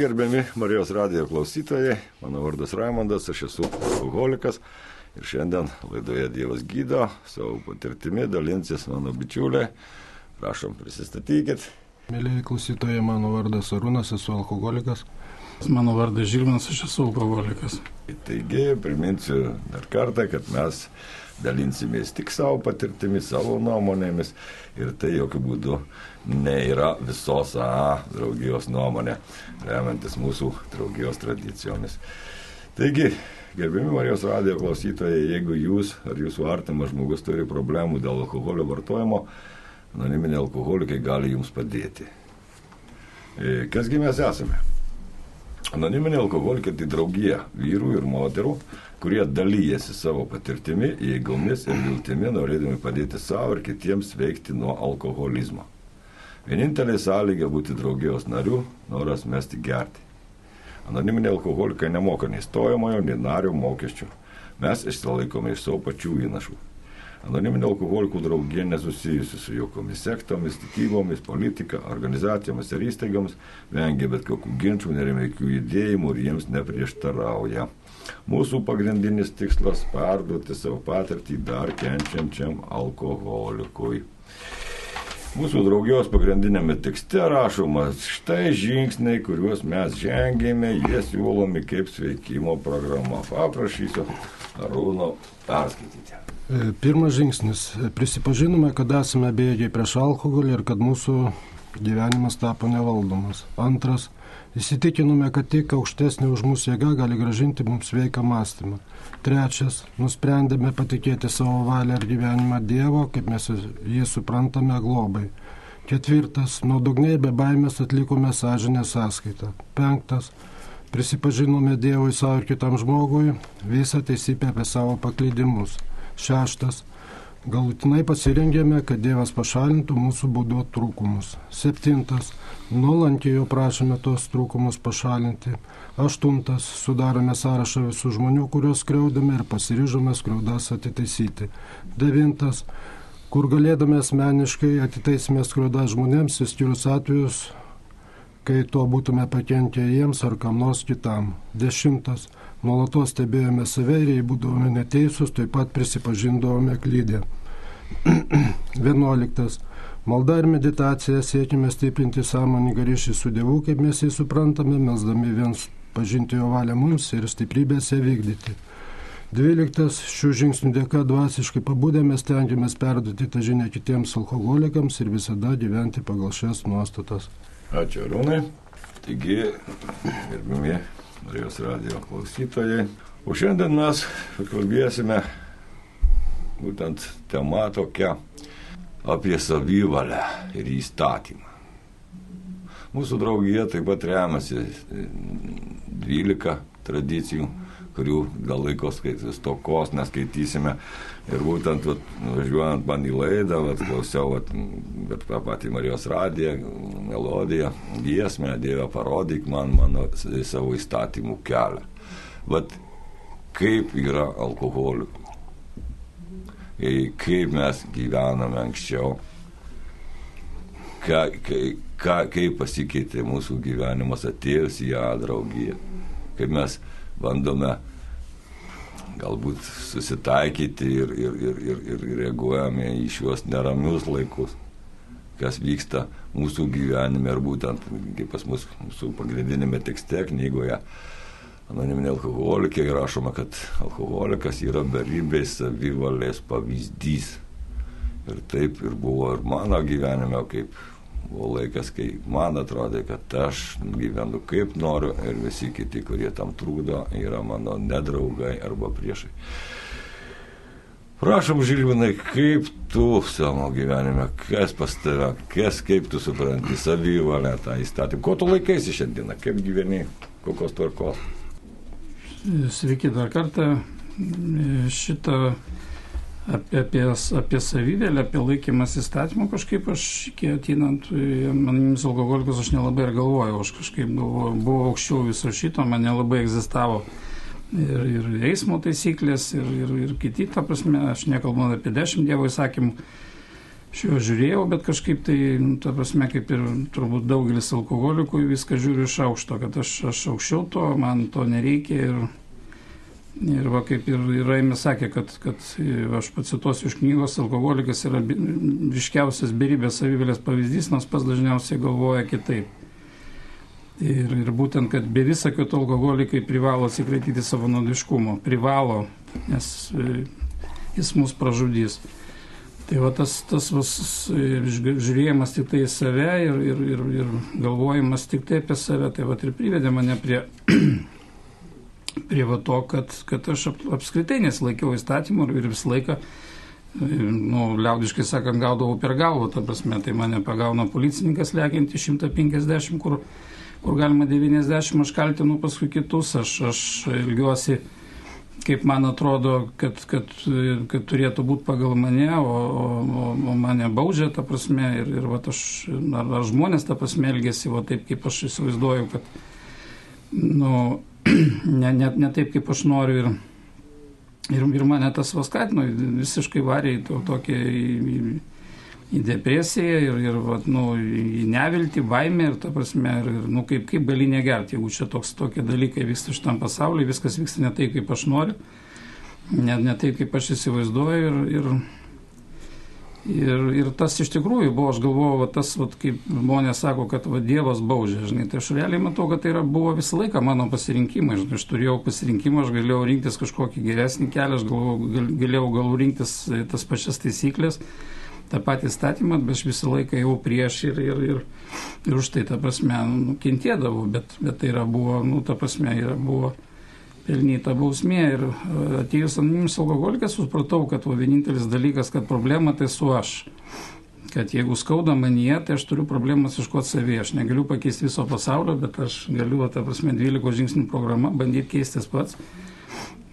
Gerbiami Marijos radijo klausytojai, mano vardas Raimondas, aš esu alkoholikas ir šiandien laidoje Dievas gydo, savo patirtimi dalinsis mano bičiuliai. Prašom, prisistatykit. Mėlyje klausytojai, mano vardas Arūnas, esu alkoholikas. Mano vardas Žilvinas, aš esu alkoholikas. Taigi, priminsiu dar kartą, kad mes dalinsimės tik savo patirtimi, savo nuomonėmis ir tai jokių būdų nėra visos AA draugijos nuomonė, remiantis mūsų draugijos tradicijomis. Taigi, gerbimi Marijos radijo klausytojai, jeigu jūs ar jūsų artimas žmogus turi problemų dėl alkoholio vartojimo, anoniminiai alkoholikai gali jums padėti. E, kasgi mes esame? Anoniminiai alkoholikai tai draugija vyrų ir moterų, kurie dalyjasi savo patirtimi, jėgomis ir viltimi, norėdami padėti savo ir kitiems veikti nuo alkoholizmo. Vienintelė sąlyga būti draugijos nariu - noras mesti gerti. Anoniminiai alkoholikai nemoka nei stojamojo, nei nario mokesčių. Mes išsilaikome iš savo pačių įnašų. Anoniminė alkoholikų draugija nesusijusi su jokiomis sektomis, tikybomis, politika, organizacijomis ir įstaigomis, vengia bet kokių ginčių, nerimeikių judėjimų ir jiems neprieštarauja. Mūsų pagrindinis tikslas - perduoti savo patirtį dar kenčiančiam alkoholikui. Mūsų draugijos pagrindinėme tekste rašoma, štai žingsniai, kuriuos mes žengėme, jie siūlomi kaip sveikimo programa. Paprašysiu Arūno perskaityti. E, Pirmas žingsnis. Prisipažinome, kad esame bėgiai prieš alkoholį ir kad mūsų gyvenimas tapo nevaldomas. Antras. Įsitikinome, kad tik aukštesnė už mūsų jėga gali gražinti mums sveiką mąstymą. Trečias. Nusprendėme patikėti savo valią ir gyvenimą Dievo, kaip mes jį suprantame, globai. Ketvirtas. Nuodugniai be baimės atlikome sąžinę sąskaitą. Penktas. Prisipažinome Dievui savo ir kitam žmogui visą teisybę apie savo paklydimus. Šeštas. Galutinai pasirengėme, kad Dievas pašalintų mūsų būdo trūkumus. Septintas. Nuolankiai jo prašome tos trūkumus pašalinti. Aštuntas. Sudarome sąrašą visų žmonių, kuriuos skriaudame ir pasiryžome skriaudas atitaisyti. Devintas. Kur galėdame asmeniškai atitaisime skriaudas žmonėms, įskyrus atvejus, kai tuo būtume pakenkę jiems ar kam nors kitam. Dešimtas. Nuolatos stebėjome save ir jei būdavome neteisūs, taip pat prisipažindavome klydę. Vienuoliktas. Malda ir meditacija siekime stiprinti sąmoningą ryšį su Dievu, kaip mes jį suprantame, mesdami viens pažinti jo valią mums ir stiprybėse vykdyti. Dvyliktas. Šių žingsnių dėka dvasiškai pabūdę mes tengiamės perduoti tą žinią kitiems alkoholikams ir visada gyventi pagal šias nuostatas. Ačiū Arūnai. Taigi, gerbimi Marijos radio klausytojai, o šiandien mes pakalbėsime būtent tema tokia apie savivalę ir įstatymą. Mūsų draugija taip pat remiasi 12 tradicijų, kurių gal laiko skaitis tokos neskaitysime. Ir būtent vat, važiuojant man į laidą, vat, klausiau vat, bet tą patį Marijos radiją, melodiją, giesmę, Dieve parodyk man mano savo įstatymų kelią. Vat kaip yra alkoholikų kaip mes gyvename anksčiau, ką, ką, kaip pasikeitė mūsų gyvenimas atėjus į ją draugiją, kaip mes bandome galbūt susitaikyti ir, ir, ir, ir, ir reaguojame į šiuos neramius laikus, kas vyksta mūsų gyvenime ir būtent, kaip pas mus mūsų pagrindinėme tekste knygoje, anoniminiai alkoholikai rašoma, kad alkoholikas yra beribės savivalės pavyzdys. Ir taip ir buvo ir mano gyvenime, kaip buvo laikas, kai man atrodė, kad aš gyvenu kaip noriu ir visi kiti, kurie tam trūdo, yra mano nedraugai arba priešai. Prašom, Žilvinai, kaip tu savo gyvenime, kas pas tave, kas kaip tu supranti savivalę tą įstatymą, ko tu laikaisi šiandieną, kaip gyveni, kokios tvarkos. Sveiki dar kartą. Šitą apie, apie, apie savivėlę, apie laikymas įstatymų kažkaip aš iki atinant manimis alkoholikus aš nelabai ir galvojau, aš kažkaip buvau, buvau aukščiau viso šito, man nelabai egzistavo ir, ir eismo taisyklės ir, ir, ir kiti, ta prasme, aš nekalbu apie dešimt dievo įsakymų. Aš jo žiūrėjau, bet kažkaip tai, nu, ta prasme, kaip ir turbūt daugelis alkoholikų, viską žiūriu iš aukšto, kad aš, aš aukščiau to, man to nereikia. Ir, ir va, kaip ir, ir Raimė sakė, kad, kad aš pacituosiu iš knygos, alkoholikas yra ryškiausias beribės savivalės pavyzdys, nors pas dažniausiai galvoja kitaip. Ir, ir būtent, kad be visakio to alkoholikai privalo atsikratyti savo nuodiškumo. Privalo, nes e, jis mus pražudys. Tai va tas, tas vas, žiūrėjimas tik tai į save ir, ir, ir, ir galvojimas tik tai apie save, tai va ir privedė mane prie, prie va to, kad, kad aš ap, apskritai nesilaikiau įstatymų ir visą laiką, nu, liaudiškai sakant, gaudavau per galvą, ta prasme, tai mane pagauna policininkas lekianti 150, kur, kur galima 90, aš kaltinu paskui kitus, aš, aš ilgiuosi kaip man atrodo, kad, kad, kad turėtų būti pagal mane, o, o, o mane baudžia, ta prasme, ir, ir va, aš, ar, ar žmonės ta prasme elgesi, va, taip kaip aš įsivaizduoju, kad, nu, ne, ne, ne taip kaip aš noriu. Ir, ir, ir mane tas vaskatino, visiškai varė į to, tokį į, į, depresiją ir, ir vat, nu, į neviltį, baimę ir, ta prasme, ir, ir nu, kaip, kaip gali negerti, jeigu čia toks, tokie dalykai vyksta šitam pasaulyje, viskas vyksta ne taip, kaip aš noriu, ne, ne taip, kaip aš įsivaizduoju ir, ir, ir, ir tas iš tikrųjų buvo, aš galvojau, va, tas, va, kaip žmonės sako, kad va, Dievas baudžia, žinai, tai aš realiai matau, kad tai yra, buvo visą laiką mano pasirinkimai, žinai, aš turėjau pasirinkimą, aš galėjau rinktis kažkokį geresnį kelią, aš galvojau, gal, galėjau gal rinktis tas pačias taisyklės tą patį statymą, bet aš visą laiką jau prieš ir, ir, ir, ir už tai, ta prasme, nu, kentėdavau, bet, bet tai yra buvo, nu, ta prasme, yra buvo pelnyta bausmė ir e, atėjus anoniminis alkoholikas supratau, kad o vienintelis dalykas, kad problema tai su aš. Kad jeigu skauda manyje, tai aš turiu problemas iškoti savyje. Aš negaliu pakeisti viso pasaulio, bet aš galiu, ta prasme, 12 žingsnių programą bandyti keistis pats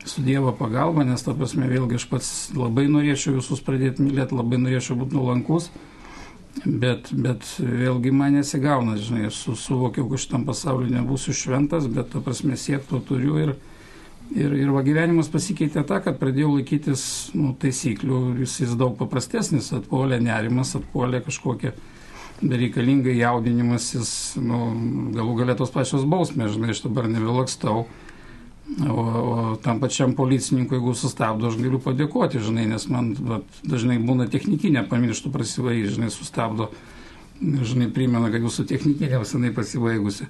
su Dievo pagalba, nes ta prasme vėlgi aš pats labai norėčiau visus pradėti mylėti, labai norėčiau būti nuolankus, bet, bet vėlgi man nesigauna, žinai, aš su, suvokiau, kad šitam pasauliu nebūsiu šventas, bet ta prasme siekto turiu ir, ir, ir va gyvenimas pasikeitė tą, kad pradėjau laikytis nu, taisyklių, jis, jis daug paprastesnis, atpuolė nerimas, atpuolė kažkokia bereikalingai jaudinimas, jis nu, galų galėtos pačios bausmės, žinai, aš dabar nebelakstau O, o tam pačiam policininkui, jeigu sustabdo, aš galiu padėkoti, žinai, nes man vat, dažnai būna technikinė, pamirštų prasivai, žinai, sustabdo, žinai, primena, kad jūsų technikinė jau senai pasibaigusi.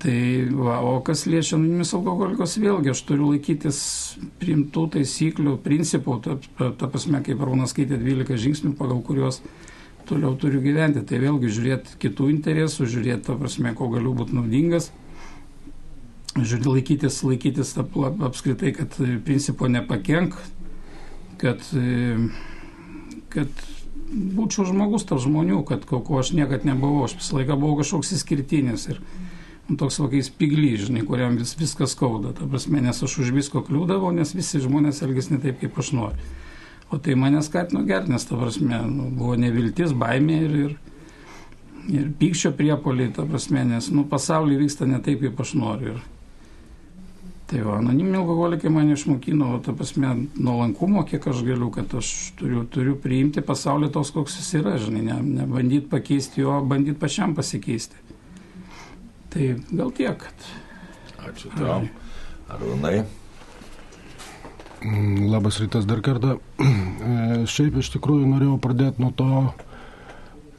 Tai, va, o kas liečia anonimius alkoholikos, vėlgi aš turiu laikytis primtų taisyklių, principų, ta, ta, ta prasme, kaip Rūnas skaitė 12 žingsnių, pagal kuriuos toliau turiu gyventi. Tai vėlgi žiūrėti kitų interesų, žiūrėti, ta prasme, ko galiu būti naudingas žiūrėti, laikytis, laikytis apskritai, kad principo nepakenk, kad, kad būčiau žmogus tarp žmonių, kad ko, ko aš niekad nebuvau, aš visą laiką buvau kažkoks įskirtinis ir toks tokiais pigly, žinai, kuriam vis, viskas skauda, ta prasme, nes aš už visko kliūdavau, nes visi žmonės elgesi ne taip, kaip aš noriu. O tai mane skatino gerti, nes ta prasme, nu, buvo neviltis, baimė ir, ir, ir pykščio priepoliai, ta prasme, nes nu, pasaulyje vyksta ne taip, kaip aš noriu. Ir, Tai va, anoniminiai alkoholikai mane išmokino, ta prasme, nuolankumo, kiek aš galiu, kad aš turiu, turiu priimti pasaulį toks, koks jis yra, žinai, ne, ne bandyti pakeisti jo, bandyti pačiam pasikeisti. Tai gal tiek. Kad... Ačiū tau. Arūnai. Mm, labas rytas dar kartą. E, šiaip iš tikrųjų norėjau pradėti nuo to,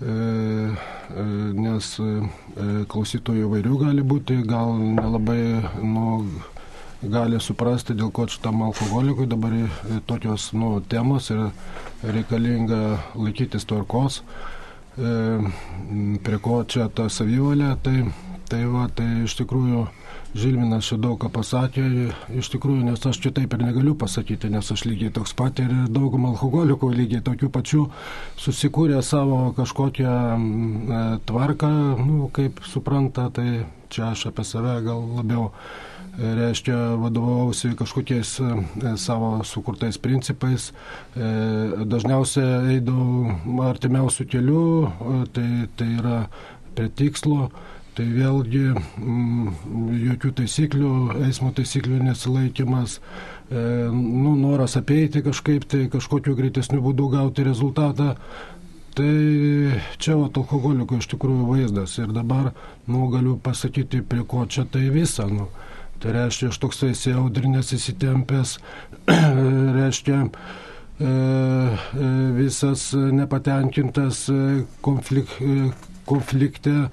e, e, nes klausytojų įvairių gali būti, gal nelabai, nu, gali suprasti, dėl ko šitam alkoholikui dabar tokios nu, temos ir reikalinga laikytis tvarkos, e, prie ko čia ta savivalė, tai, tai, va, tai iš tikrųjų Žilminas čia daug ką pasakė, iš tikrųjų, nes aš čia taip ir negaliu pasakyti, nes aš lygiai toks pat ir daugum alkoholikų lygiai tokių pačių susikūrė savo kažkokią e, tvarką, nu, kaip supranta, tai čia aš apie save gal labiau reiškia, vadovausi kažkokiais e, savo sukurtais principais. E, dažniausiai eidavau artimiausių kelių, e, tai, tai yra prie tikslo. Tai vėlgi mm, jokių taisyklių, eismo taisyklių nesilaikimas, e, nu, noras apeiti kažkaip, tai kažkokiu greitesniu būdu gauti rezultatą. Tai čia va, alkoholiko iš tikrųjų vaizdas ir dabar, nu, galiu pasakyti, prie ko čia tai visa, nu. Tai reiškia, aš toksai įsiaudrinės įsitempęs, reiškia, e, e, visas nepatenkintas konflik, konflikte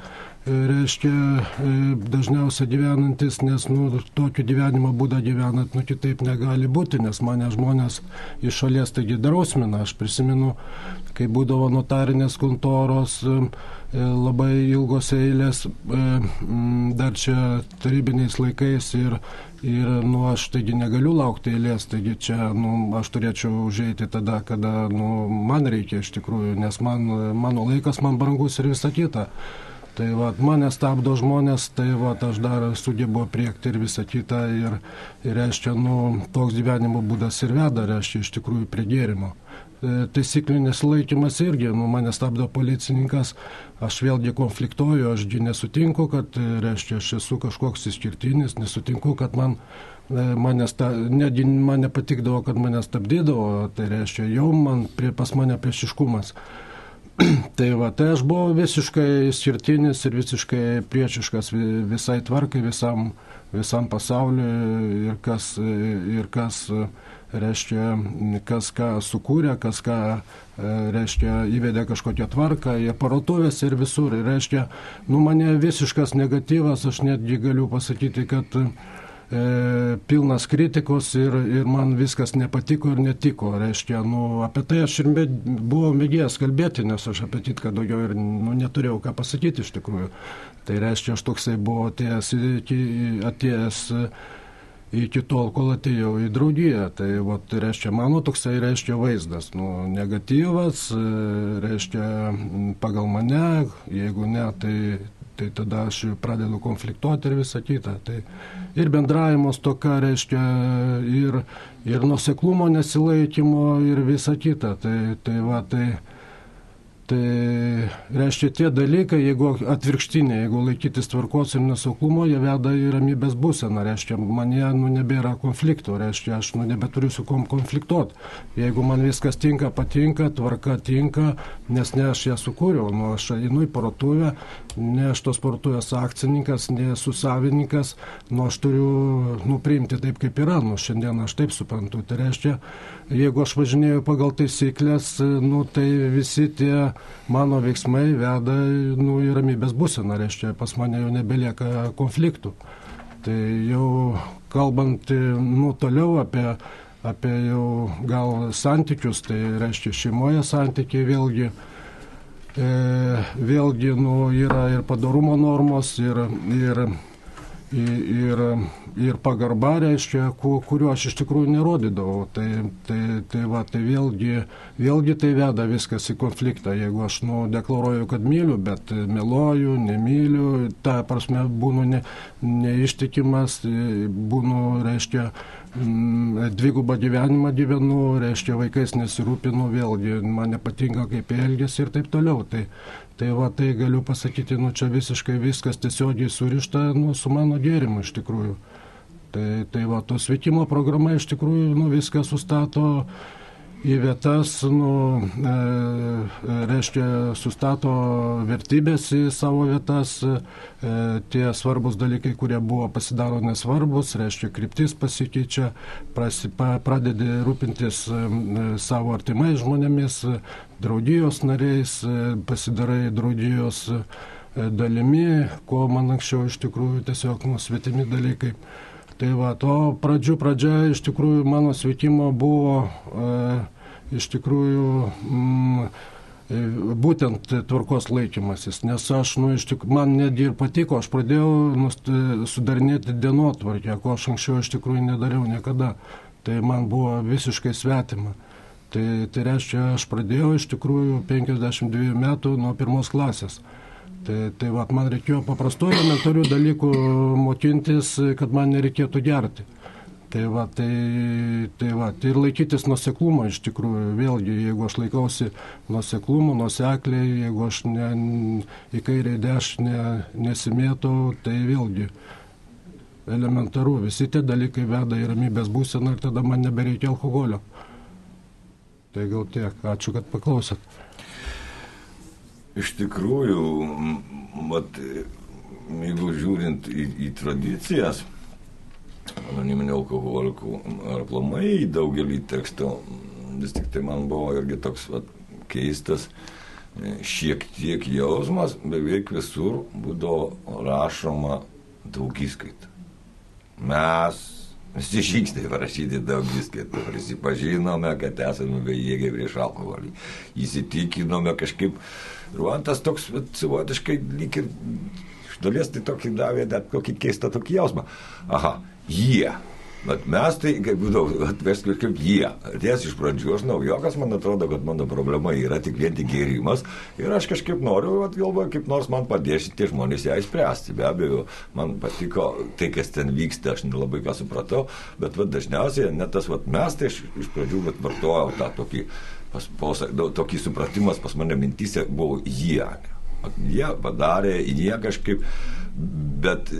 reiškia, e, dažniausiai gyvenantis, nes, nu, tokio gyvenimo būdą gyvenant, nu, kitaip negali būti, nes mane žmonės iš šalies taigi drausmina. Aš prisimenu, kai būdavo notarinės kontoros, e, e, labai ilgos eilės, dar čia tarybiniais laikais ir, ir nu, aš taigi negaliu laukti eilės, taigi čia nu, aš turėčiau užeiti tada, kada nu, man reikia iš tikrųjų, nes man, mano laikas man brangus ir visa kita. Tai va, mane stabdo žmonės, tai va, aš dar sugebu priekti ir visą kitą. Ir, ir reiškia, nu, toks gyvenimo būdas ir veda, reiškia, iš tikrųjų prie gėrimo. E, taisyklinis laikymas irgi, nu, mane stabdo policininkas, aš vėlgi konfliktuoju, ašgi nesutinku, kad, e, reiškia, aš esu kažkoks išskirtinis, nesutinku, kad man e, mane, netgi man nepatikdavo, kad mane stabdydavo, tai reiškia, jau man prie, pas mane priešiškumas. tai va, tai aš buvau visiškai skirtinis ir visiškai priešiškas visai tvarkai, visam, visam pasauliu ir kas, ir kas, reiškia, kas ką sukūrė, kas ką, reiškia, įvedė kažkokią tvarką, į aparatuvės ir visur. Ir reiškia, nu mane visiškas negatyvas, aš netgi galiu pasakyti, kad e, pilnas kritikos ir, ir man viskas nepatiko ir netiko. Reiškia, nu, apie tai aš ir med, buvau mėgėjęs kalbėti, nes aš apie kitką daugiau ir nu, neturėjau ką pasakyti iš tikrųjų. Tai reiškia, aš toksai buvau atėjęs, atėjęs iki tol, kol atėjau į draugiją. Tai, vat, reiškia, mano toksai reiškia vaizdas, nu, negatyvas, reiškia, pagal mane, jeigu ne, tai, tai tada aš pradedu konfliktuoti ir visą kitą. Tai ir bendravimo stoka reiškia, ir, ir nuseklumo nesilaikymo ir visą kitą. Tai, tai, va, tai, Tai reiškia tie dalykai, jeigu atvirkštinė, jeigu laikytis tvarkos ir nesaukumo, jie veda į ramybės būseną, reiškia, man jie nu, nebėra konflikto, reiškia, aš nu, nebeturiu su kom konfliktuoti. Jeigu man viskas tinka, patinka, tvarka tinka, nes ne aš ją sukūriau, nu, aš einu į parduotuvę, ne aš tos parduotuvės akcininkas, ne esu savininkas, nu, aš turiu nu, priimti taip, kaip yra, nu, šiandien aš taip suprantu. Tai reiškia, jeigu aš važinėjau pagal taisyklės, nu, tai visi tie mano veiksmai veda nu, į ramybės būseną, reiškia, pas mane jau nebelieka konfliktų. Tai jau kalbant nu, toliau apie, apie jau gal santykius, tai reiškia šeimoje santykiai vėlgi, e, vėlgi nu, yra ir padarumo normos, ir, ir ir, ir pagarba, reiškia, kuriuo aš iš tikrųjų nerodydavau. Tai, tai, tai, va, tai vėlgi, vėlgi tai veda viskas į konfliktą. Jeigu aš nu, deklaruoju, kad myliu, bet meluoju, nemyliu, ta prasme būnu ne, neištikimas, būnu, reiškia, mm, dvigubą gyvenimą gyvenu, reiškia, vaikais nesirūpinu, vėlgi man nepatinka kaip elgesi ir taip toliau. Tai, Tai va, tai galiu pasakyti, nu čia visiškai viskas tiesiogiai surišta nu, su mano gėrimu iš tikrųjų. Tai, tai va, to sveikimo programa iš tikrųjų nu, viską sustato į vietas, nu, e, e, reiškia, sustato vertybės į savo vietas, e, tie svarbus dalykai, kurie buvo pasidaro nesvarbus, reiškia, kryptis pasikeičia, prasi, pa, pradedi rūpintis e, savo artimais žmonėmis, draudijos nariais, e, pasidarai draudijos e, dalimi, ko man anksčiau iš tikrųjų tiesiog nusvetimi dalykai. Tai va, to pradžių pradžia iš tikrųjų mano sveikimo buvo e, iš tikrųjų mm, e, būtent tvarkos laikymasis, nes aš, nu, iš tikrųjų, man netgi ir patiko, aš pradėjau nust, sudarinėti dienotvarkę, ko aš anksčiau iš tikrųjų nedariau niekada. Tai man buvo visiškai svetima. Tai, tai reiškia, aš pradėjau iš tikrųjų 52 metų nuo pirmos klasės. Tai, tai vat, man reikėjo paprastų elementarių dalykų mokintis, kad man nereikėtų gerti. Tai va, tai, tai va, tai ir laikytis nuseklumo iš tikrųjų, vėlgi, jeigu aš laikausi nuseklumo, nusekliai, jeigu aš ne, į kairę dešinę nesimėtau, tai vėlgi elementaru, visi tie dalykai veda į ramybės būseną ir tada man nebereikia alkoholio. Tai gal tiek, ačiū, kad paklausėt. Iš tikrųjų, mat, jeigu žiūrint į, į tradicijas, anoniminių alkoholikų ar plamai daugelį tekstų, vis tik tai man buvo irgi toks vat, keistas šiek tiek jausmas, beveik visur būdavo rašoma daugiskaita. Mes visi žingsniai parašyti daugiskaitą, prisipažinome, kad esame bejėgiai prieš alkoholį, įsitikinome kažkaip, ir man tas toks savotiškai lyg ir iš dalies tai tokį davė net kokį keistą tokį jausmą. Aha, jie. Yeah Bet mes tai, kaip būdavo, mes kažkaip jie. Ties iš pradžių aš naujokas, man atrodo, kad mano problema yra tik vien tik gėrimas. Ir aš kažkaip noriu, galvoju, kaip nors man padėsi tie žmonės ją išspręsti. Be abejo, man patiko tai, kas ten vyksta, aš nelabai ką supratau. Bet va, dažniausiai net tas va, mes tai iš, iš pradžių va, vartojau tą tokį, pas, pos, tokį supratimas pas mane mintise buvo jie. Jie padarė, jie kažkaip, bet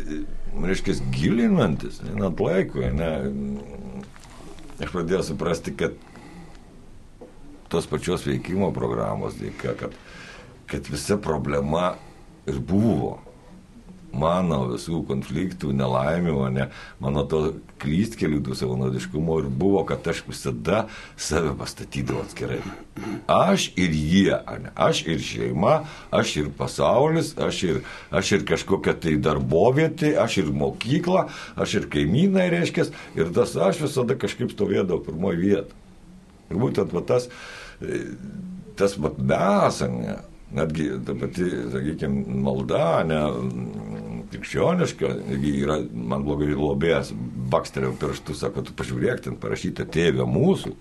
reiškia, gilinantis, einant laikui, ne, aš pradėjau suprasti, kad tos pačios veikimo programos dėka, kad, kad visa problema ir buvo mano visų konfliktų, nelaimių, ne, mano to klystkelių, tų savanaudiškumo ir buvo, kad aš visada save pastatydavau atskirai. Aš ir jie, ne, aš ir šeima, aš ir pasaulis, aš ir, aš ir kažkokia tai darbovietė, aš ir mokykla, aš ir kaimynai reiškia, ir tas aš visada kažkaip stovėdavau pirmoji vieta. Ir būtent va, tas, tas va, mes, ne, netgi ta pati, sakykime, malda, ne, krikščioniška, yra, man blogai lobėjas, baksteriau pirštų, sako, tu pažiūrėk, ten parašyta tėvė mūsų.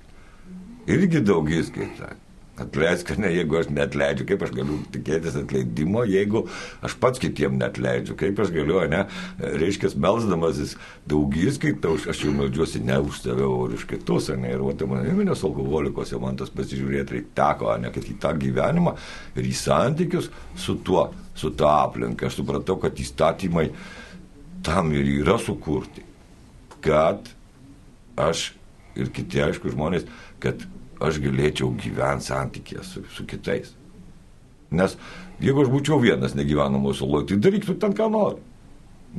Irgi daugiskaita. Atleisk, ne, jeigu aš netleidžiu, kaip aš galiu tikėtis atleidimo, jeigu aš pats kitiem netleidžiu, kaip aš galiu, ne, reiškia, melzdamasis daugys, kaip aš, aš jau meldžiuosi ne už save, o už kitus, ne, ir vat, man įmonės alkoholikos, jau man tas pasižiūrėti teko, ne, kad į tą gyvenimą ir į santykius su tuo, su ta aplinka, aš supratau, kad įstatymai tam ir yra sukurti, kad aš ir kiti, aišku, žmonės, kad aš galėčiau gyventi santykėje su, su kitais. Nes jeigu aš būčiau vienas negyvenamoje saloje, tai daryk tu ten ką nori.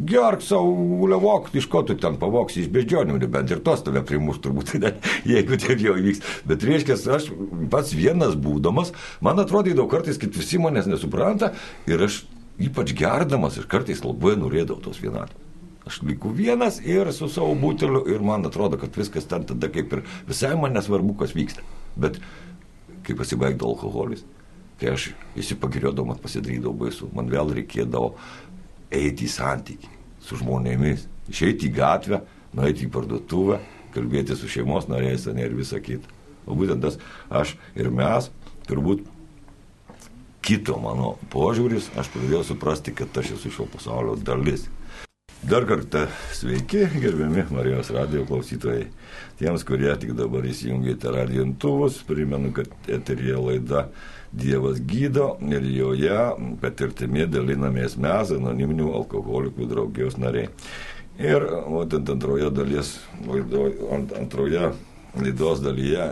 Gerk savo levok, iš ko tu ten pavoksi iš beždžionių, bent ir tos tave primuš turbūt, jeigu taip jau įvyks. Bet reiškia, aš pats vienas būdamas, man atrodydavo kartais, kad visi manęs nesupranta ir aš ypač gerdamas ir kartais labai norėdavau tos vienatvės. Aš liku vienas ir su savo buteliu ir man atrodo, kad viskas ten tada kaip ir visai man nesvarbu, kas vyksta. Bet kai pasibaigdavo alkoholis, kai aš įsipagirėdamas pasidarydavau baisu, man vėl reikėdavo eiti į santykį su žmonėmis, išeiti į gatvę, nueiti į parduotuvę, kalbėti su šeimos nariais ir visa kita. O būtent tas aš ir mes turbūt kito mano požiūris, aš pradėjau suprasti, kad aš esu šio pasaulio dalis. Dar kartą sveiki, gerbiami Marijos radio klausytojai. Tiems, kurie tik dabar įsijungėte radiantuvus, primenu, kad eterija laida Dievas gydo ir joje patirtimi dalinamės mes, anoniminių alkoholikų draugijos nariai. Ir būtent antroje dalies, laido, antroje laidos dalyje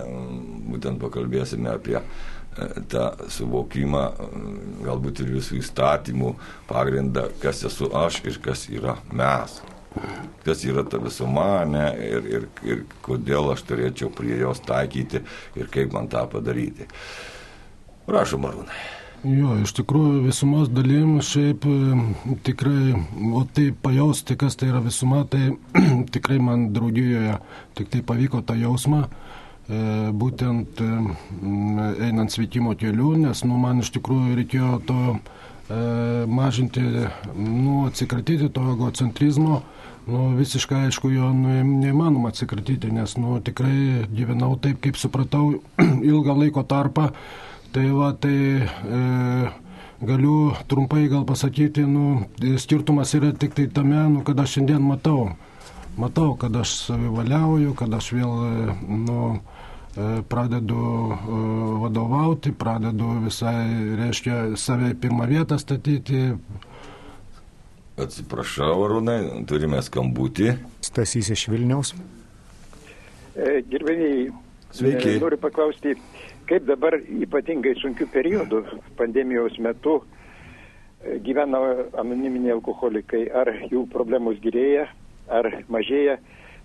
būtent pakalbėsime apie tą suvokimą, galbūt ir visų įstatymų pagrindą, kas esu aš ir kas yra mes. Kas yra ta visuma, ne, ir, ir, ir kodėl aš turėčiau prie jos taikyti ir kaip man tą padaryti. Prašom, Marūnai. Jo, iš tikrųjų visumos dalim šiaip tikrai, o tai pajausti, kas tai yra visuma, tai tikrai man draugijoje tik tai pavyko tą jausmą E, būtent e, einant sveikimo keliu, nes nu, man iš tikrųjų reikėjo to e, mažinti, nu, atsikratyti to egocentrizmo. Nu, visiškai aišku, jo nu, neįmanoma atsikratyti, nes nu, tikrai gyvenau taip, kaip supratau, ilgą laiko tarpą. Tai va, tai e, galiu trumpai gal pasakyti, nu, skirtumas yra tik tai tame, nu, kad aš šiandien matau. Matau, kad aš savivaliauju, kad aš vėl, nu, E, pradedu e, vadovauti, pradedu visai, reiškia, save į pirmą vietą statyti. Atsiprašau, Arūnai, turime skambutį. Stasys iš Vilniaus. E, gerbėjai, Sveiki. Noriu paklausti, kaip dabar ypatingai sunkių periodų pandemijos metu gyvena anoniminiai alkoholikai, ar jų problemos gerėja, ar mažėja,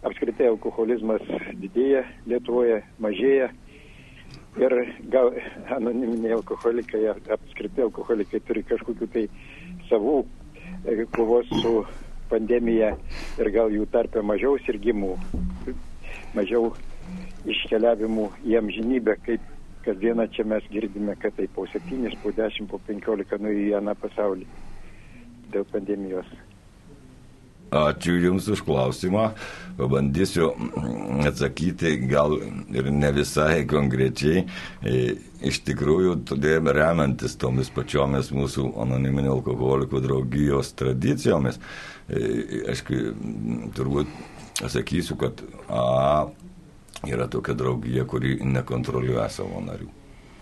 apskritai alkoholizmas didėja Lietuvoje, mažėja. Ir gal anoniminiai alkoholikai, apskritai alkoholikai turi kažkokiu tai savų e, kovos su pandemija ir gal jų tarpe mažiau sirgymų, mažiau iškeliavimų į amžinybę, kaip kasdieną čia mes girdime, kad tai po 7, po 10, po 15 nuėjo į aną pasaulį dėl pandemijos. Ačiū Jums už klausimą. Pabandysiu atsakyti gal ir ne visai konkrečiai. E, iš tikrųjų, todėl remiantis tomis pačiomis mūsų anoniminio alkoholikų draugijos tradicijomis, e, aišku, turbūt sakysiu, kad A yra tokia draugija, kuri nekontroliuoja savo narių.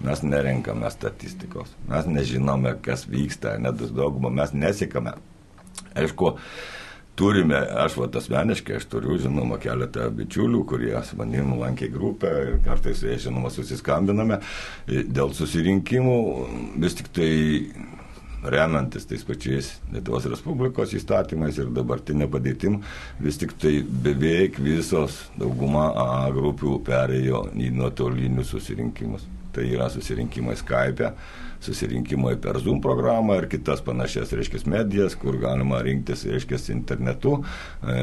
Mes nerenkame statistikos, mes nežinome, kas vyksta, net daugumą mes nesikame. Aišku, turime, aš vat asmeniškai, aš turiu, žinoma, keletą bičiulių, kurie su manim lankė grupę ir kartais, žinoma, susiskambiname dėl susirinkimų, vis tik tai remiantis tais pačiais Lietuvos Respublikos įstatymais ir dabartinė padėtim, vis tik tai beveik visos dauguma A grupių perėjo į nuotolinius susirinkimus. Tai yra susirinkimai Skype, susirinkimai per Zoom programą ir kitas panašias, reiškia, medijas, kur galima rinktis, reiškia, internetu, e,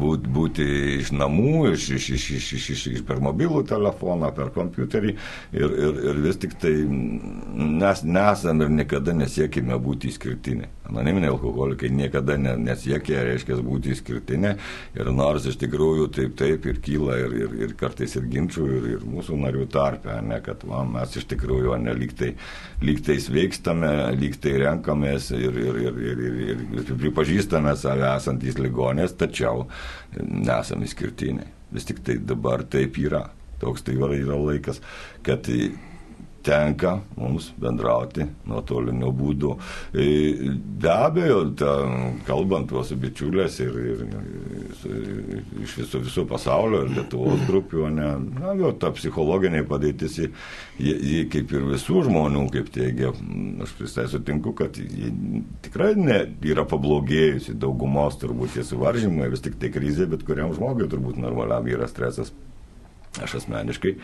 būt, būti iš namų, iš, iš, iš, iš, iš, iš, iš per mobilų telefoną, per kompiuterį ir, ir, ir vis tik tai mes nesam ir niekada nesiekime būti išskirtiniai. Anoniminiai alkoholikai niekada ne, nesiekia, reiškia, būti išskirtinė ir nors iš tikrųjų taip taip ir kyla ir, ir, ir kartais ir ginčių ir, ir mūsų narių tarpe, ne, kad va, mes iš tikrųjų neliktai lyg lyg tai sveikstame, lyg tai renkamės ir, ir, ir, ir, ir, ir pripažįstame save esantys ligonės, tačiau nesame skirtiniai. Vis tik tai dabar taip yra. Toks tai yra laikas, kad tenka mums bendrauti nuotoliniu būdu. E, be abejo, ta, kalbant su bičiulės ir, ir, ir iš viso, viso pasaulio ir Lietuvos grupių, ne, na, jo, ta psichologinė padėtis, ji, ji kaip ir visų žmonių, kaip teigia, aš visai sutinku, kad ji tikrai ne, yra pablogėjusi daugumos turbūt tie suvaržymai, vis tik tai krizė, bet kuriam žmogui turbūt normaliam yra stresas. Aš asmeniškai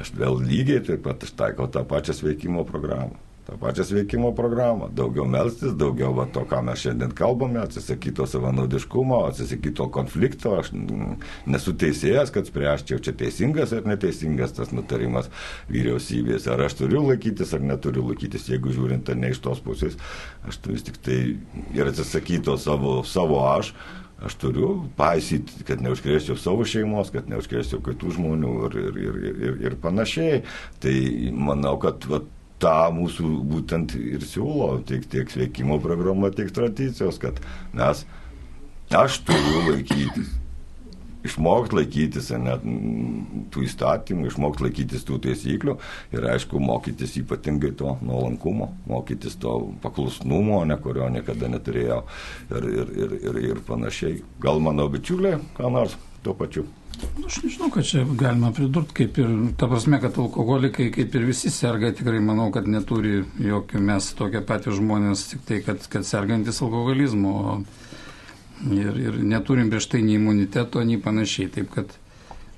Aš vėl lygiai taip pat aš taikau tą pačią sveikimo programą. tą pačią sveikimo programą. Daugiau melstis, daugiau va, to, ką mes šiandien kalbame, atsisakyti to savanaudiškumo, atsisakyti to konflikto. Aš nesu teisėjas, kad spręščiau, čia teisingas ar neteisingas tas nutarimas vyriausybės. Ar aš turiu laikytis ar neturiu laikytis, jeigu žiūrint ne iš tos pusės, aš vis tik tai ir atsisakyti to savo, savo aš aš turiu paisyti, kad neužkrėsčiau savo šeimos, kad neužkrėsčiau kitų žmonių ir, ir, ir, ir, ir panašiai. Tai manau, kad va, tą mūsų būtent ir siūlo tiek, tiek sveikimo programa, tiek tradicijos, kad mes, aš turiu laikytis išmokti laikytis net tų įstatymų, išmokti laikytis tų taisyklių ir aišku mokytis ypatingai to nuolankumo, mokytis to paklusnumo, ne kurio niekada neturėjau ir, ir, ir, ir, ir panašiai. Gal mano bičiuliai, ką nors tuo pačiu. Nu, aš nežinau, kad čia galima pridurti, kaip ir, ta prasme, kad alkoholikai, kaip ir visi serga, tikrai manau, kad neturi jokių mes tokie patys žmonės, tik tai, kad, kad sergantis alkoholizmu. O ir, ir neturim prieš tai nei imuniteto, nei panašiai. Taip kad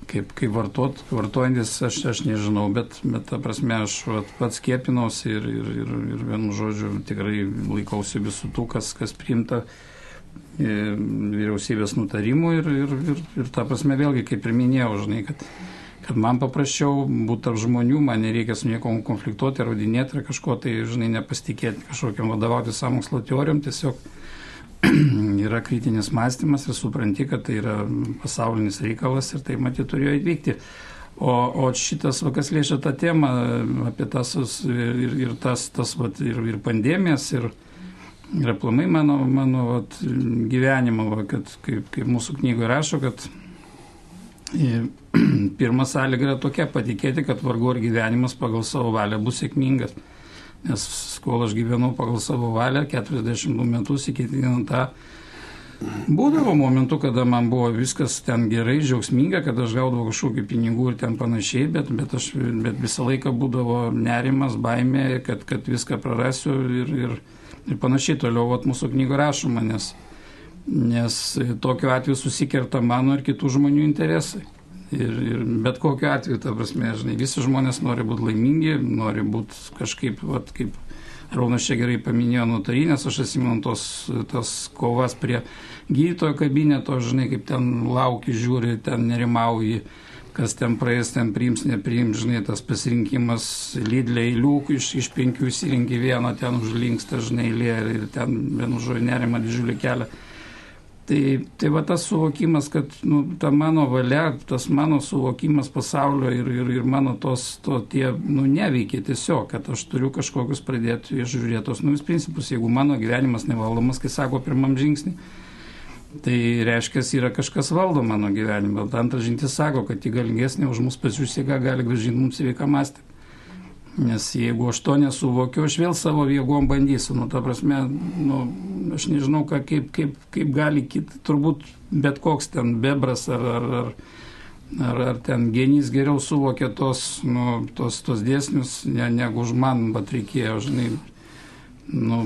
kaip, kaip vartot, vartojantis, aš, aš nežinau, bet, bet ta prasme, aš vat, pats skiepinausi ir, ir, ir, ir vienu žodžiu tikrai laikausi visų tų, kas, kas priimta e, vyriausybės nutarimų ir, ir, ir, ir ta prasme vėlgi, kaip ir minėjau, žinai, kad, kad man paprasčiau būti tarp žmonių, man nereikia su niekom konfliktuoti, rodinėti ar kažko tai, žinai, nepasitikėti kažkokiam vadovauti samokslo teorijom, tiesiog yra kritinis mąstymas ir supranti, kad tai yra pasaulinis reikalas ir tai matyt turėjo įvykti. O, o šitas, va, kas liečia tą temą apie tas ir, ir tas, tas va, ir, ir pandemijas, ir, ir aplamai mano, mano va, gyvenimą, va, kad kaip, kaip mūsų knygoje rašo, kad pirma sąlyga yra tokia patikėti, kad vargu ar gyvenimas pagal savo valią bus sėkmingas nes kol aš gyvenau pagal savo valią 42 metus įkėtinant tą Būdavo momentų, kada man buvo viskas ten gerai, džiaugsminga, kad aš gaudavau kažkokių pinigų ir ten panašiai, bet, bet, aš, bet visą laiką būdavo nerimas, baimė, kad, kad viską prarasiu ir, ir, ir panašiai toliau vat, mūsų knygų rašoma, nes, nes tokiu atveju susikerta mano ir kitų žmonių interesai. Ir, ir bet kokiu atveju, ta prasme, žinai, visi žmonės nori būti laimingi, nori būti kažkaip, vat, kaip Raunas čia gerai paminėjo notarinės, aš atsimenu tos, tos kovas prie gydytojo kabineto, žinai, kaip ten lauki, žiūri, ten nerimauji, kas ten praeis, ten priims, nepriims, žinai, tas pasirinkimas lydlė eilių, iš, iš penkių įsirinkti vieną, ten užlinksta, žinai, eilė ir ten vienu žodžiu nerima didžiulį kelią. Tai, tai va tas suvokimas, kad nu, ta mano valia, tas mano suvokimas pasaulio ir, ir, ir mano tos, to tie, nu, neveikia tiesiog, kad aš turiu kažkokius pradėti žiūrėti tos naujus principus. Jeigu mano gyvenimas nevaldomas, kai sako pirmam žingsnį, tai reiškia, yra kažkas valdo mano gyvenimą. Antras žingsnis sako, kad ji galingesnė už mus pačius jėga gali gražinti mums sveiką mąstymą. Nes jeigu aš to nesuvokiu, aš vėl savo jėgom bandysiu. Nu, ta prasme, nu, aš nežinau, ką, kaip, kaip, kaip gali kit, turbūt bet koks ten bebras ar, ar, ar, ar, ar ten genys geriau suvokia tos, nu, tos, tos dėsnius, ne, negu už man, bet reikėjo, žinai. Nu,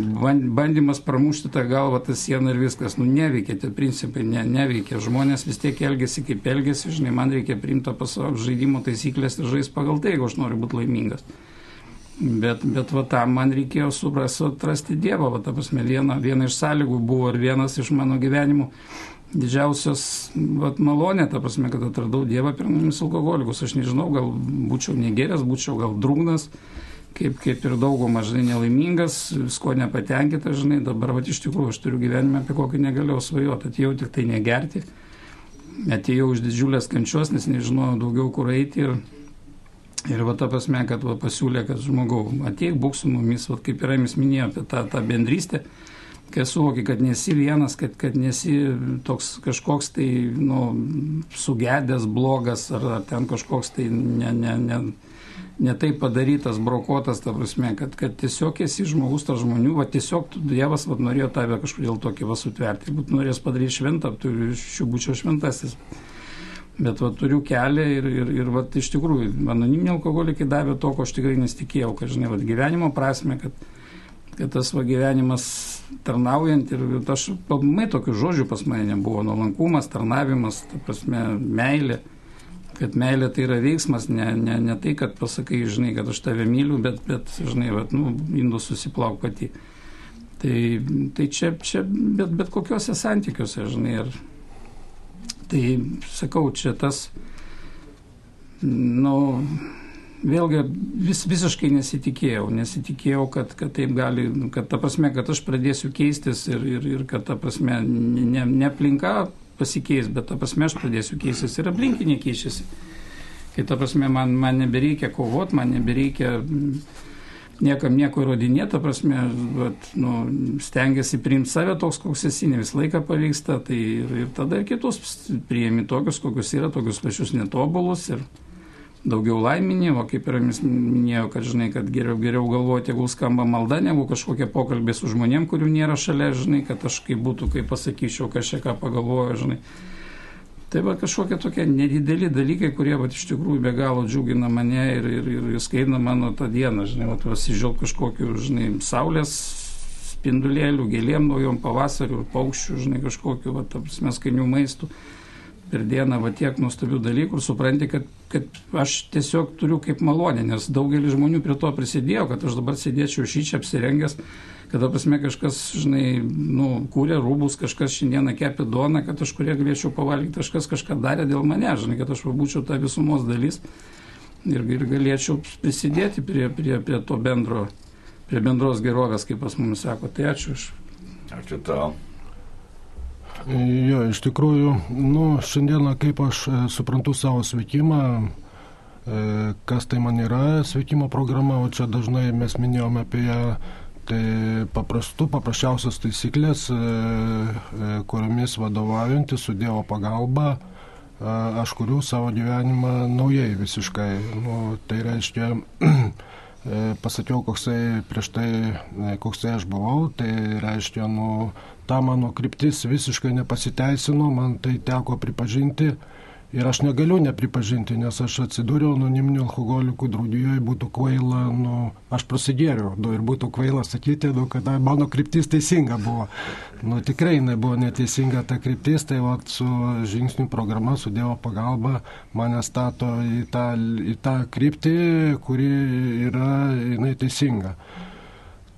bandymas pramušti tą galvą, tą sieną ir viskas, nu neveikia, tie principai ne, neveikia. Žmonės vis tiek elgesi kaip elgesi, žinai, man reikia priimti pasaulio žaidimo taisyklės ir žaisti pagal tai, jeigu aš noriu būti laimingas. Bet, bet va tam man reikėjo suprasti, atrasti Dievą. Va, ta prasme, viena, viena iš sąlygų buvo ir vienas iš mano gyvenimų didžiausios vat, malonė, ta prasme, kad atradau Dievą pirmomis alkoholikus. Aš nežinau, gal būčiau negeręs, būčiau gal drūgnas, kaip, kaip ir dauguma, žinai, nelaimingas, visko nepatenkintas, žinai, dabar, va, iš tikrųjų, aš turiu gyvenimą, apie kokį negalėjau svajoti, atėjau tik tai negerti, atėjau iš didžiulės kančios, nes nežinojau daugiau kur eiti ir Ir va ta prasme, kad va, pasiūlė, kad žmogau, ateik, būk su mumis, va, kaip yra jis minėjo apie tą, tą bendrystę, kai suvoki, kad nesi vienas, kad, kad nesi toks kažkoks tai nu, sugedęs, blogas ar, ar ten kažkoks tai ne, ne, ne, ne taip padarytas, brokuotas, ta prasme, kad, kad tiesiog esi žmogus, tas žmonių, va tiesiog Dievas va, norėjo tave kažkodėl tokį va sutverti, būtų norėjęs padaryti šventą, tu iš šių būčiau šventasis. Bet va, turiu kelią ir, ir, ir va, iš tikrųjų, anoniminiai alkoholikai davė to, ko aš tikrai nesitikėjau, kad, žinai, va, gyvenimo prasme, kad, kad tas va, gyvenimas tarnaujant ir aš, mai tokių žodžių pas mane nebuvo, nuolankumas, tarnavimas, ta prasme, meilė, kad meilė tai yra veiksmas, ne, ne, ne tai, kad pasakai, žinai, kad aš tave myliu, bet, bet žinai, va, nu, indus susiplauk pati. Tai, tai čia, čia bet, bet kokiuose santykiuose, žinai, ir Tai sakau, čia tas, nu, vėlgi vis, visiškai nesitikėjau, nesitikėjau, kad, kad taip gali, kad ta prasme, kad aš pradėsiu keistis ir, ir, ir kad ta prasme, ne, ne aplinka pasikeis, bet ta prasme aš pradėsiu keistis ir aplinkiniai keičiasi. Kai ta prasme, man, man nebereikia kovoti, man nebereikia niekam nieko įrodinėta, prasme, bet, nu, stengiasi priimti save toks, koks esi, ne visą laiką pavyksta, tai ir, ir tada ir kitus priimi tokius, kokius yra, tokius pačius netobulus ir daugiau laiminį, o kaip ir minėjau, kad žinai, kad geriau, geriau galvoti, jeigu skamba malda, negu kažkokie pokalbiai su žmonėm, kurių nėra šalia, žinai, kad aš kaip būtų, kaip pasakyčiau, kažką ką pagalvoju, žinai. Tai va kažkokie tokie nedideli dalykai, kurie va, iš tikrųjų be galo džiugina mane ir, ir, ir skaina mano tą dieną, žinai, va, pasižiūrėjau kažkokiu, žinai, saulės spindulėlių, gėlėm naujom pavasariu, paukščių, žinai, kažkokiu, va, mes skanių maistų per dieną, va tiek nuostabių dalykų ir supranti, kad, kad aš tiesiog turiu kaip malonę, nes daugelis žmonių prie to prisidėjo, kad aš dabar sėdėčiau šį čia apsirengęs kada pasme kažkas, žinai, nu, kūrė rūbus, kažkas šiandieną kepė duoną, kad aš kurie galėčiau pavalgyti, kažkas kažką darė dėl mane, žinai, kad aš būčiau ta visumos dalis ir, ir galėčiau prisidėti prie, prie, prie to bendro, prie bendros gerovės, kaip pas mumis sako. Tai ačiū iš. Ačiū tau. Jo, iš tikrųjų, nu, šiandieną kaip aš e, suprantu savo sveikimą, e, kas tai man yra sveikimo programa, o čia dažnai mes minėjome apie ją Tai paprastų, paprasčiausios taisyklės, e, e, kuriomis vadovaujantis su Dievo pagalba, e, aš kuriu savo gyvenimą naujai visiškai. Nu, tai reiškia, pasakiau, koksai prieš tai, koksai aš buvau, tai reiškia, nu, ta mano kryptis visiškai nepasiteisino, man tai teko pripažinti. Ir aš negaliu nepripažinti, nes aš atsidūriau anoniminių alkoholikų draudijoje, būtų kvaila, nu, aš prasigėriau, nu, ir būtų kvaila sakyti, nu, kad mano kryptis teisinga buvo. Nu, tikrai jinai buvo neteisinga ta kryptis, tai va, su žingsnių programa, su Dievo pagalba mane stato į tą, į tą kryptį, kuri yra jinai teisinga.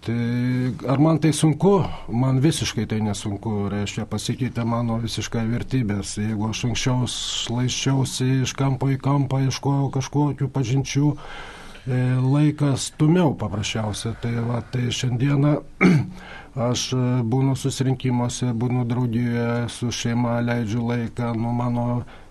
Tai ar man tai sunku? Man visiškai tai nesunku, reiškia pasikeitė mano visiškai vertybės. Jeigu aš anksčiau šlaiščiausi iš kampo į kampą, ieškojau kažkokių pažinčių, e, laikas tumiau paprasčiausia. Tai, va, tai šiandieną aš būnu susirinkimuose, būnu draudijoje, su šeima leidžiu laiką, nu mano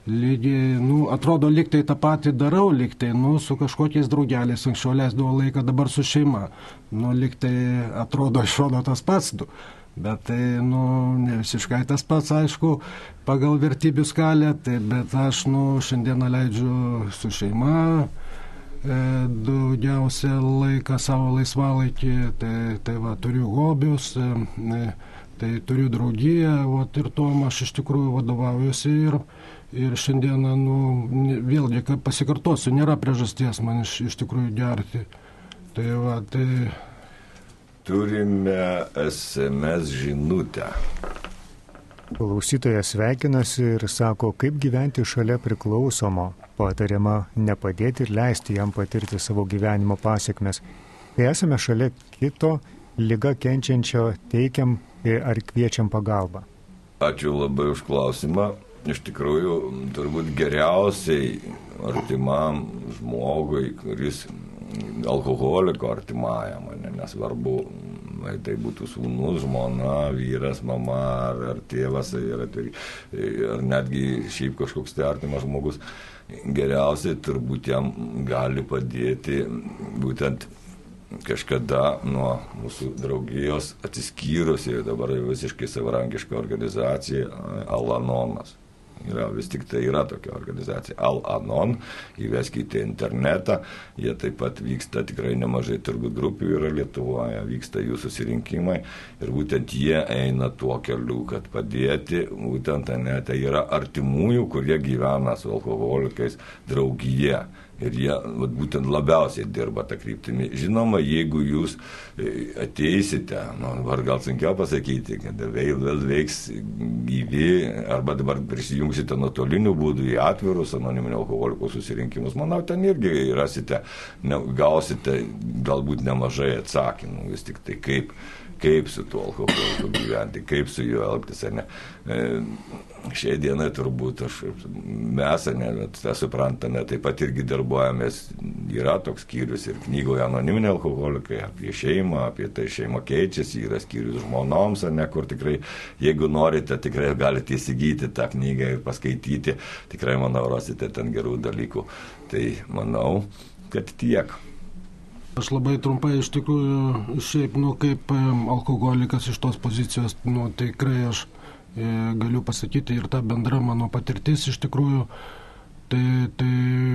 lygiai, nu, atrodo, liktai tą patį darau, liktai, nu, su kažkokiais draugeliais, anksčiau leisdavau laiką, dabar su šeima. Nu, liktai atrodo, išrodo tas pats. Du. Bet tai, nu, ne visiškai tas pats, aišku, pagal vertybių skalę, tai, bet aš, nu, šiandieną leidžiu su šeima, e, daugiausia laiką savo laisvalaikį, tai, tai va, turiu hobius, e, tai turiu draugiją, o ir tuom aš iš tikrųjų vadovaujuosi ir, Ir šiandieną, nu, vėlgi, pasikartosiu, nėra priežasties man iš, iš tikrųjų gerti. Tai va, tai... Turime SMS žinutę. Klausytojas sveikinasi ir sako, kaip gyventi šalia priklausomo. Patariama nepadėti ir leisti jam patirti savo gyvenimo pasiekmes. Kai esame šalia kito, lyga kenčiančio, teikiam ar kviečiam pagalbą. Ačiū labai už klausimą iš tikrųjų turbūt geriausiai artimam žmogui, kuris alkoholiko artimajam, ne, nesvarbu, ar tai būtų sūnus, žmona, vyras, mama ar, ar tėvas, ar, ar netgi šiaip kažkoks tai artimas žmogus, geriausiai turbūt jam gali padėti būtent kažkada nuo mūsų draugijos atsiskyrusi dabar visiškai savarankiška organizacija Alanonas. Yra, vis tik tai yra tokia organizacija Al-Anon, įveskite internetą, jie taip pat vyksta tikrai nemažai turbūt grupių yra Lietuvoje, vyksta jų susirinkimai. Ir būtent jie eina tuo keliu, kad padėti, būtent ne, tai yra artimųjų, kurie gyvena su alkoholikais draugyje ir jie vat, būtent labiausiai dirba tą kryptimį. Žinoma, jeigu jūs e, ateisite, nu, dabar gal sunkiau pasakyti, kad vėl, vėl veiks gyvi, arba dabar prisijungsite nuotoliniu būdu į atvirus anoniminio alkoholikų susirinkimus, manau, ten irgi rasite, ne, gausite galbūt nemažai atsakymų, vis tik tai kaip kaip su tuo alkoholiu gyventi, kaip su juo elgtis, ne. E, šiai dienai turbūt aš, mes, ne, tą suprantame, taip pat irgi darbuojamės, yra toks skyrius ir knygoje anoniminė alkoholikai, apie šeimą, apie tai šeima keičiasi, yra skyrius žmonoms, ne, kur tikrai, jeigu norite, tikrai galite įsigyti tą knygą ir paskaityti, tikrai, manau, rasite ten gerų dalykų. Tai manau, kad tiek. Aš labai trumpai iš tikrųjų, šiaip, nu, kaip alkoholikas iš tos pozicijos, nu, tikrai aš e, galiu pasakyti ir ta bendra mano patirtis iš tikrųjų, tai, tai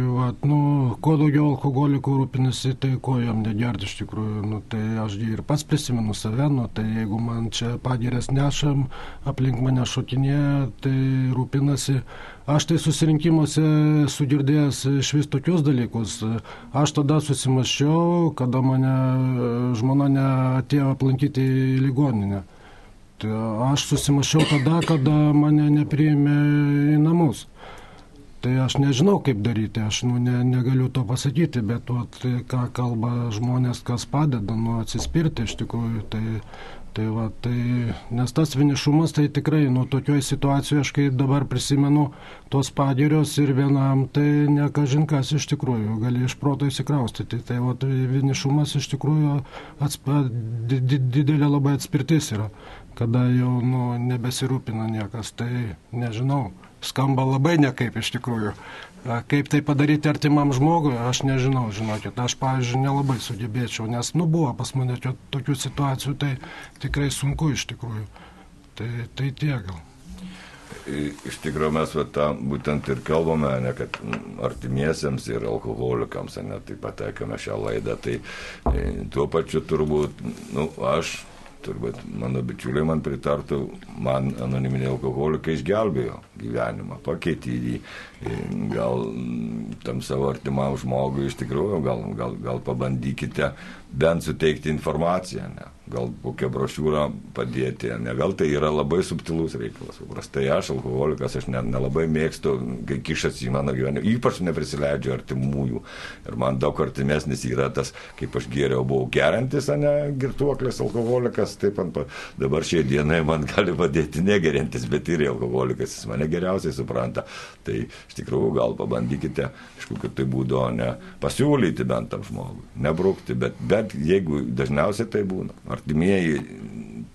va, nu, kuo daugiau alkoholikų rūpinasi, tai ko jam negerti iš tikrųjų, nu, tai aš ir pats prisimenu save, nu, tai jeigu man čia pagirės nešam, aplink mane šokinėje, tai rūpinasi Aš tai susirinkimuose sugirdėjęs iš vis tokius dalykus. Aš tada susimaščiau, kada mane žmona neatėjo aplankyti į ligoninę. Tai aš susimaščiau tada, kada mane nepriėmė į namus. Tai aš nežinau, kaip daryti, aš nu, ne, negaliu to pasakyti, bet vat, ką kalba žmonės, kas padeda, nu, atsispirti iš tikrųjų, tai Tai va, tai, nes tas vienišumas tai tikrai, nu, tokioje situacijoje, aš kaip dabar prisimenu, tos pagirios ir vienam, tai ne kažinkas iš tikrųjų, gali iš proto įsikraustyti. Tai va, tai vienišumas iš tikrųjų atspa, di, di, didelė labai atspirtis yra, kada jau, nu, nebesirūpina niekas, tai nežinau, skamba labai nekaip iš tikrųjų. Kaip tai padaryti artimam žmogui, aš nežinau, žinokit, aš, pavyzdžiui, nelabai sugebėčiau, nes, nu, buvo pas mane tokių situacijų, tai tikrai sunku iš tikrųjų. Tai, tai tiek gal. Iš tikrųjų mes tą būtent ir kalbame, ne, kad artimiesiems ir alkoholikams, ne, taip pat taikome šią laidą, tai e, tuo pačiu turbūt, nu, aš turbūt mano bičiuliai man pritartų, man anoniminiai alkoholikai išgelbėjo gyvenimą, pakeitė jį, gal tam savo artimam žmogui iš tikrųjų, gal, gal, gal pabandykite bent suteikti informaciją, ne? gal kokią brošiūrą padėti, ne gal tai yra labai subtilus reikalas. Paprastai aš, alkoholikas, aš nelabai ne mėgstu, kai kišasi į mano gyvenimą, ypač neprisileidžiu artimųjų. Ir man daug artimesnis yra tas, kaip aš geriau buvau gerintis, o ne girtuoklis, alkoholikas, taip ant dabar šiai dienai man gali padėti negerintis, bet ir alkoholikas, jis mane geriausiai supranta. Tai iš tikrųjų gal pabandykite, aišku, kad tai būdu, ne pasiūlyti bent tam žmogui, nebrukti, bet, bet jeigu dažniausiai tai būna artimieji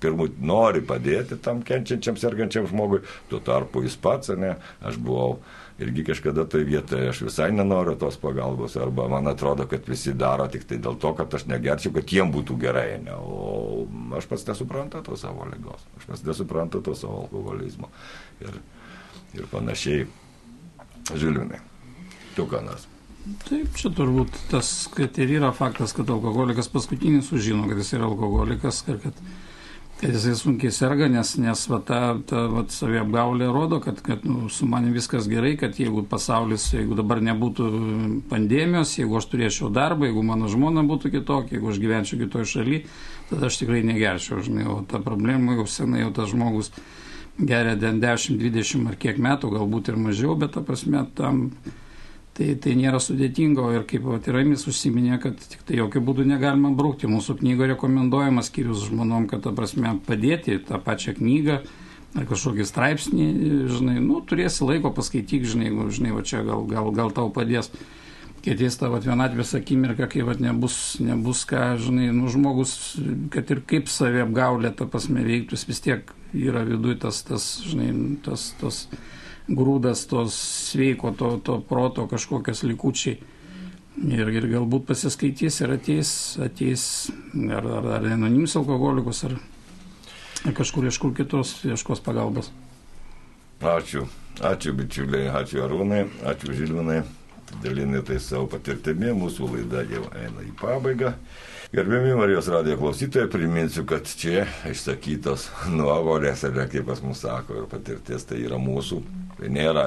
pirmų nori padėti tam kenčiančiam, sergančiam žmogui, tuo tarpu jis pats, ne, aš buvau irgi kažkada toje vietoje, aš visai nenoriu tos pagalbos, arba man atrodo, kad visi daro tik tai dėl to, kad aš negerčiau, kad jiem būtų gerai, ne, o aš pats nesuprantu to savo lygos, aš pats nesuprantu to savo alkoholizmo ir, ir panašiai. Žilvinai, tu ką nors. Taip, čia turbūt tas, kad ir yra faktas, kad alkoholikas paskutinis sužino, kad jis yra alkoholikas kad, kad jisai sunkiai serga, nes, nes va, ta, ta va, saviapgaulė rodo, kad, kad nu, su manim viskas gerai, kad jeigu pasaulis, jeigu dabar nebūtų pandemijos, jeigu aš turėčiau darbą, jeigu mano žmona būtų kitokia, jeigu aš gyvenčiau kitoje šalyje, tada aš tikrai negerčiau, žinai, o ta problema jau senai jau tas žmogus geria 10, 20 ar kiek metų, galbūt ir mažiau, bet ta prasme tam Tai, tai nėra sudėtingo ir kaip Iramis užsiminė, kad tik tai jokių būdų negalima brūkti. Mūsų knygo rekomenduojamas skyrius žmonom, kad ta prasme padėti tą pačią knygą ar kažkokį straipsnį, žinai, nu, turėsi laiko paskaityk, žinai, jeigu, žinai, va čia gal, gal, gal tau padės. Kai ateis tavo vienatvės akimirka, kai va, nebus, nebus ką, žinai, nu, žmogus, kad ir kaip savi apgaulė, ta prasme, veiktus, vis tiek yra viduje tas, tas, žinai, tas, tas, tas grūdas tos sveiko, to, to proto kažkokios likučiai. Ir, ir galbūt pasiskaitys ir ateis, ateis ar, ar, ar anonimis alkoholikus, ar, ar kažkur ieškur kitos ieškos pagalbos. Ačiū, ačiū bičiuliai, ačiū Arūnai, ačiū Žilvinai, dalinai tai savo patirtimi, mūsų laida jau eina į pabaigą. Gerbiami Marijos radijo klausytojai, priminsiu, kad čia išsakytos nuovolės, ar kaip pas mus sako, ir patirtis tai yra mūsų. Tai nėra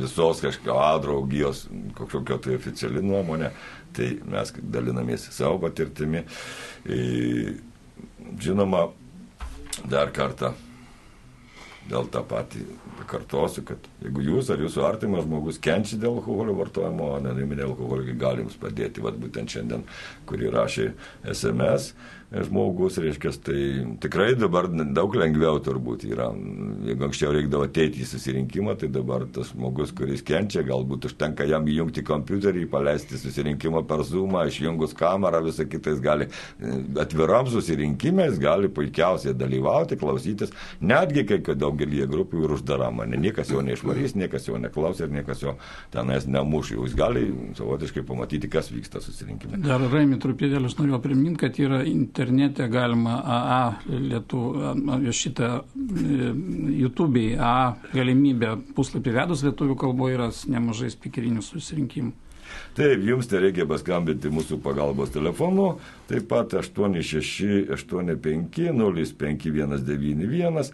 visos kažkokio draugijos kažkokio tai oficiali nuomonė. Tai mes dalinamės savo patirtimi. Žinoma, dar kartą dėl tą patį pakartosiu, kad jeigu jūs ar jūsų artimas žmogus kenčia dėl alkoholio vartojimo, anoniminiai alkoholikai gali jums padėti, vad būtent šiandien, kurį rašė SMS, žmogus, reiškia, tai tikrai dabar daug lengviau turbūt yra. Jeigu anksčiau reikdavo ateiti į susirinkimą, tai dabar tas žmogus, kuris kenčia, galbūt užtenka jam įjungti kompiuterį, paleisti susirinkimą per Zoomą, išjungus kamerą, visą kitą jis gali e, atviram susirinkimui, jis gali puikiausiai dalyvauti, klausytis, netgi kai daugelį grupių ir uždaram, ne, niekas jo neišvarys, niekas jo neklausė ir niekas jo tenais nemuš, jis gali savotiškai pamatyti, kas vyksta susirinkime. Dar Raimi trupėdėlį aš noriu priminti, kad yra inter internete galima AA lietuvių, šitą e, YouTube'ai AA galimybę puslapį vedus lietuvių kalboje yra nemažai spikerinių susirinkimų. Taip, jums tai reikia paskambinti mūsų pagalbos telefonu, taip pat 8685-05191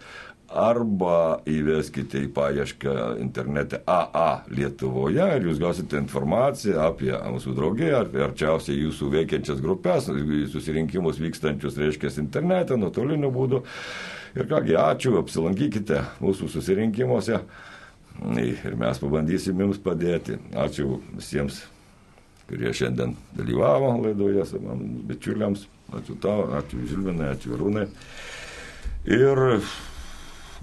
arba įveskite į paiešką internete AA Lietuvoje ir jūs gausite informaciją apie mūsų draugiją, arčiausiai jūsų veikiančias grupės, susirinkimus vykstančius, reiškia, internete, nuotoliniu būdu. Ir kągi, ačiū, apsilankykite mūsų susirinkimuose ir mes pabandysim jums padėti. Ačiū visiems, kurie šiandien dalyvavo laidoje, savo bičiuliams. Ačiū tau, ačiū Žilvinai, ačiū Rūnai. Ir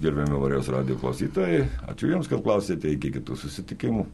gerbiami Marijos radio klausytojai. Ačiū Jums, kad klausėte iki kitų susitikimų.